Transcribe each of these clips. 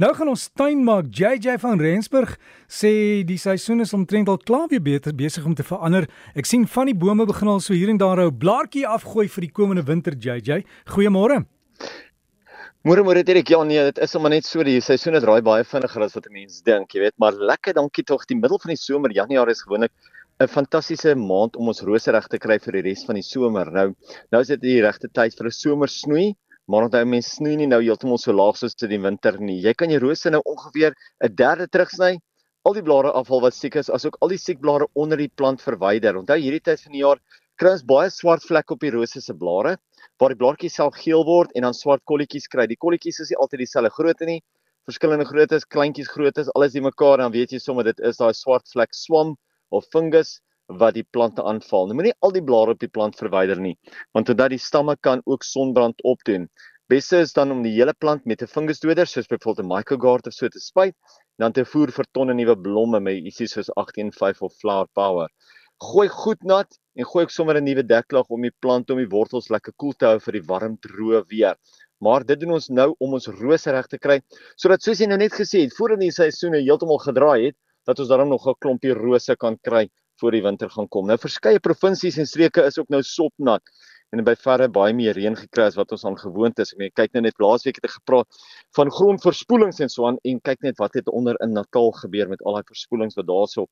Nou gaan ons tuin maak. JJ van Rensburg sê die seisoen is omtrent al klaar weer beter besig om te verander. Ek sien van die bome begin al so hier en daar 'n blaartjie afgooi vir die komende winter, JJ. Goeiemôre. Môre môre Derek, ja nee, dit is sommer net so die seisoen het raai baie vinniger as wat mense dink, jy weet, maar lekker dankie tog. Die middel van die somer, Januarie is gewoonlik 'n fantastiese maand om ons rose reg te kry vir die res van die somer. Nou, nou is dit die regte tyd vir 'n somersnoei. Maar onthou mens snoei nie nou heeltemal so laag soos in die winter nie. Jy kan jou rose nou ongeveer 'n derde terugsny. Al die blare afval wat siek is, asook al die siek blare onder die plant verwyder. Onthou hierdie tyd van die jaar kry ons baie swart vlekke op die rose se blare waar die blaartjies self geel word en dan swart kolletjies kry. Die kolletjies is nie altyd dieselfde grootte nie. Verskillende groottes, kleintjies, groottes, alles die mekaar dan weet jy sommer dit is daai swart vlek swam of fungus wat die plante aanval. Nou moenie al die blare op die plant verwyder nie, want omdat die stamme kan ook sonbrand opdoen. Beste is dan om die hele plant met 'n fungusdoder soos byvoorbeeld 'n Mycogard of so te spuit, dan te voer vir tonne nuwe blomme met ietsie soos 185 of Flower Power. Gooi goed nat en gooi ek sommer 'n nuwe deklaag om die plant om die wortels lekker koel te hou vir die warm droë weer. Maar dit doen ons nou om ons rose reg te kry, sodat soos jy nou net gesê het, voordat die seisoene heeltemal gedraai het, dat ons daarom nog 'n klompie rose kan kry voor die winter gaan kom. Nou verskeie provinsies en streke is ook nou sopnat en by verre baie meer reën gekry as wat ons aan gewoond is. Ek meen kyk nou net laasweek het ek gepraat van grondverspoelings en so aan en kyk net wat het onder in Natal gebeur met al daai verspoelings wat daarso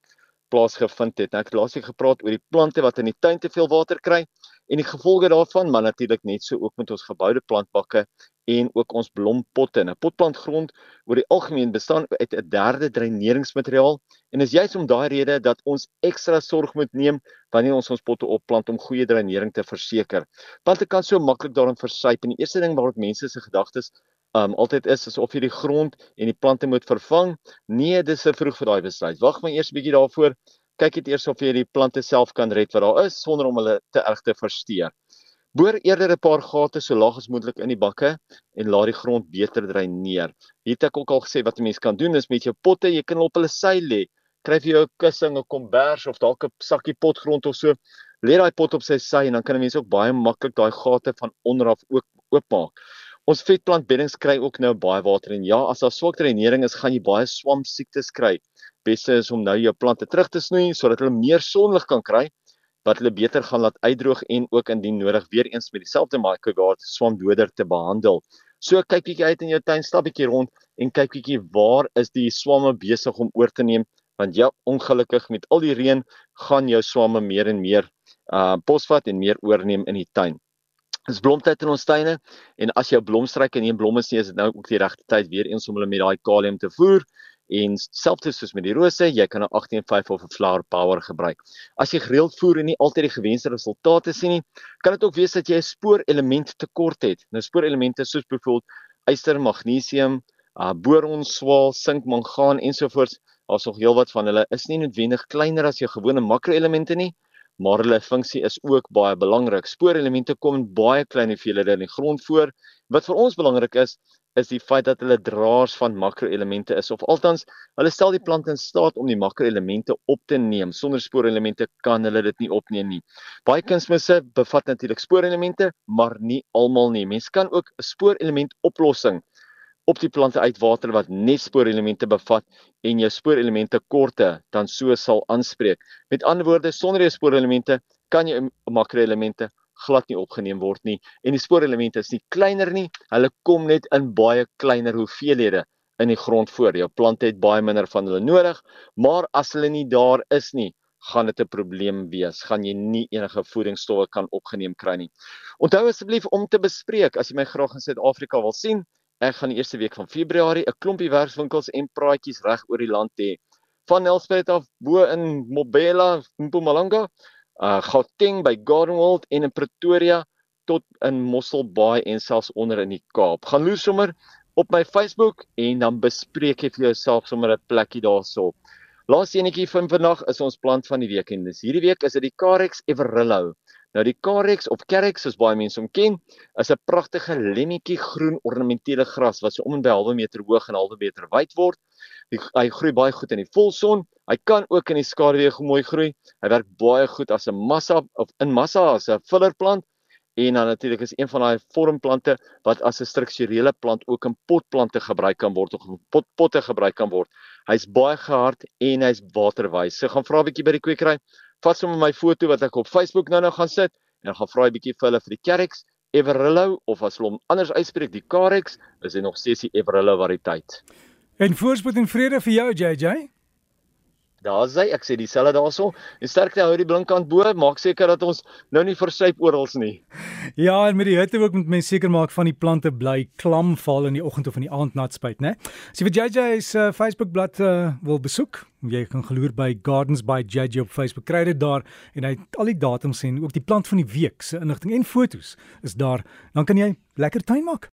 plaasgevind het. Nou, ek het laasweek gepraat oor die plante wat in die tuin te veel water kry en die gevolge daarvan, maar natuurlik net so ook met ons geboude plantbakke en ook ons blompotte. 'n Potplantgrond oor die algemeen bestaan uit 'n derde dreineringsmateriaal en is juist om daai rede dat ons ekstra sorg moet neem wanneer ons ons potte opplant om goeie dreinering te verseker. Plante kan so maklik daarin versuip en die eerste ding waarop mense se gedagtes um altyd is is of jy die grond en die plante moet vervang. Nee, dis te vroeg vir daai besluit. Wag maar eers 'n bietjie daarvoor. Kyk net eers of jy die plante self kan red wat daar is sonder om hulle te erg te versteur. Boor eerder 'n paar gate so laag as moontlik in die bakke en laat die grond beter dreineer. Hier het ek ook al gesê wat 'n mens kan doen is met jou potte, jy kan op hulle sy lê. Kry vir jou 'n kussing, 'n kombers of dalk 'n sakkie potgrond of so. Lê daai pot op sy sy en dan kan 'n mens ook baie maklik daai gate van onderaf ook oopmaak. Ons vetplantbeddings kry ook nou baie water en ja, as daar swak dreinering is, gaan jy baie swam siektes kry. Beste is om nou jou plante terug te snoei sodat hulle meer sonlig kan kry wat hulle beter gaan laat uitdroog en ook indien nodig weer eens met dieselfde microgard swamdoder te behandel. So kyk bietjie uit in jou tuin, stap bietjie rond en kyk bietjie waar is die swamme besig om oor te neem want ja, ongelukkig met al die reën gaan jou swamme meer en meer uh posvat en meer oorneem in die tuin. Dis blomtyd in ons tuine en as jou blomstruike nie blomme is nie, is dit nou ook die regte tyd weer eens om hulle met daai kalium te voer en selfs soos met die rose, jy kan 'n 185 of 'n flower power gebruik. As jy gereeld voer en nie altyd die gewenste resultate sien nie, kan dit ook wees dat jy 'n spoorelement tekort het. Nou spoorelemente soos byvoorbeeld yster, magnesium, uh, boron, swaal, sink, mangaan ensovoorts, daar's nog heelwat van hulle is nie noodwendig kleiner as jou gewone makroelemente nie, maar hulle funksie is ook baie belangrik. Spoorelemente kom in baie klein hoeveelhede in die grond voor. Wat vir ons belangrik is, is die feit dat hulle draers van makroelemente is of althans hulle stel die plant in staat om die makroelemente op te neem. Sonder spoorelemente kan hulle dit nie opneem nie. Baie kunsmisse bevat natuurlik spoorelemente, maar nie almal nie. Mens kan ook 'n spoorelement oplossing op die plante uitwater wat net spoorelemente bevat en jou spoorelemente korte dan so sal aanspreek. Met ander woorde, sonder jou spoorelemente kan jy makroelemente glad nie opgeneem word nie en die spoorelemente is nie kleiner nie, hulle kom net in baie kleiner hoeveelhede in die grond voor. Jou plante het baie minder van hulle nodig, maar as hulle nie daar is nie, gaan dit 'n probleem wees. Gaan jy nie enige voedingsstowwe kan opgeneem kry nie. Onthou asseblief om te bespreek as jy my graag in Suid-Afrika wil sien. Ek gaan die eerste week van Februarie 'n klompie werkswinkels en praatjies reg oor die land hê. Van Nelspruit af bo in Mobela, Mpumalanga uh Gauteng by Gardenwold en in Pretoria tot in Mosselbaai en selfs onder in die Kaap. Gaan loer sommer op my Facebook en dan bespreek jy vir jouself sommer 'n plekkie daarso. Laaste enetjie van vandag is ons plant van die week en dis hierdie week is dit die Carex Everillo. Nou die Carex of Carex soos baie mense hom ken, is 'n pragtige lemmetjie groen ornamentele gras wat so om en by halwe meter hoog en halwe meter wyd word. Die, hy groei baie goed in die volson. Hy kan ook in die skaduwee mooi groei. Hy werk baie goed as 'n massa of in massa as 'n fillerplant en dan natuurlik is een van daai vormplante wat as 'n strukturele plant ook in potplante gebruik kan word of in potpotte gebruik kan word. Hy's baie gehard en hy's waterwys. So gaan vra 'n bietjie by die kwekery. Vat sommer my foto wat ek op Facebook nou-nou gaan sit en gaan vra 'n bietjie vir hulle vir die Carex Everillo of as hulle hom anders uitspreek die Carex, is hy nog steeds die Everillo variëteit. En voorspoed en vrede vir jou JJ. Daar's hy, ek sê dieselfde daarso. En sterkte hou die blinkkant bo, maak seker dat ons nou nie versuip oral nie. Ja, en met die hitte ook moet mens seker maak van die plante bly klam val in die oggend of in die aand nat spuit, né? As jy vir JJ se uh, Facebook bladsy uh, wil besoek, jy kan geloer by Gardens by JJ op Facebook. Kry dit daar en hy het al die datums en ook die plant van die week se inligting en fotos is daar. Dan kan jy lekker tuin maak.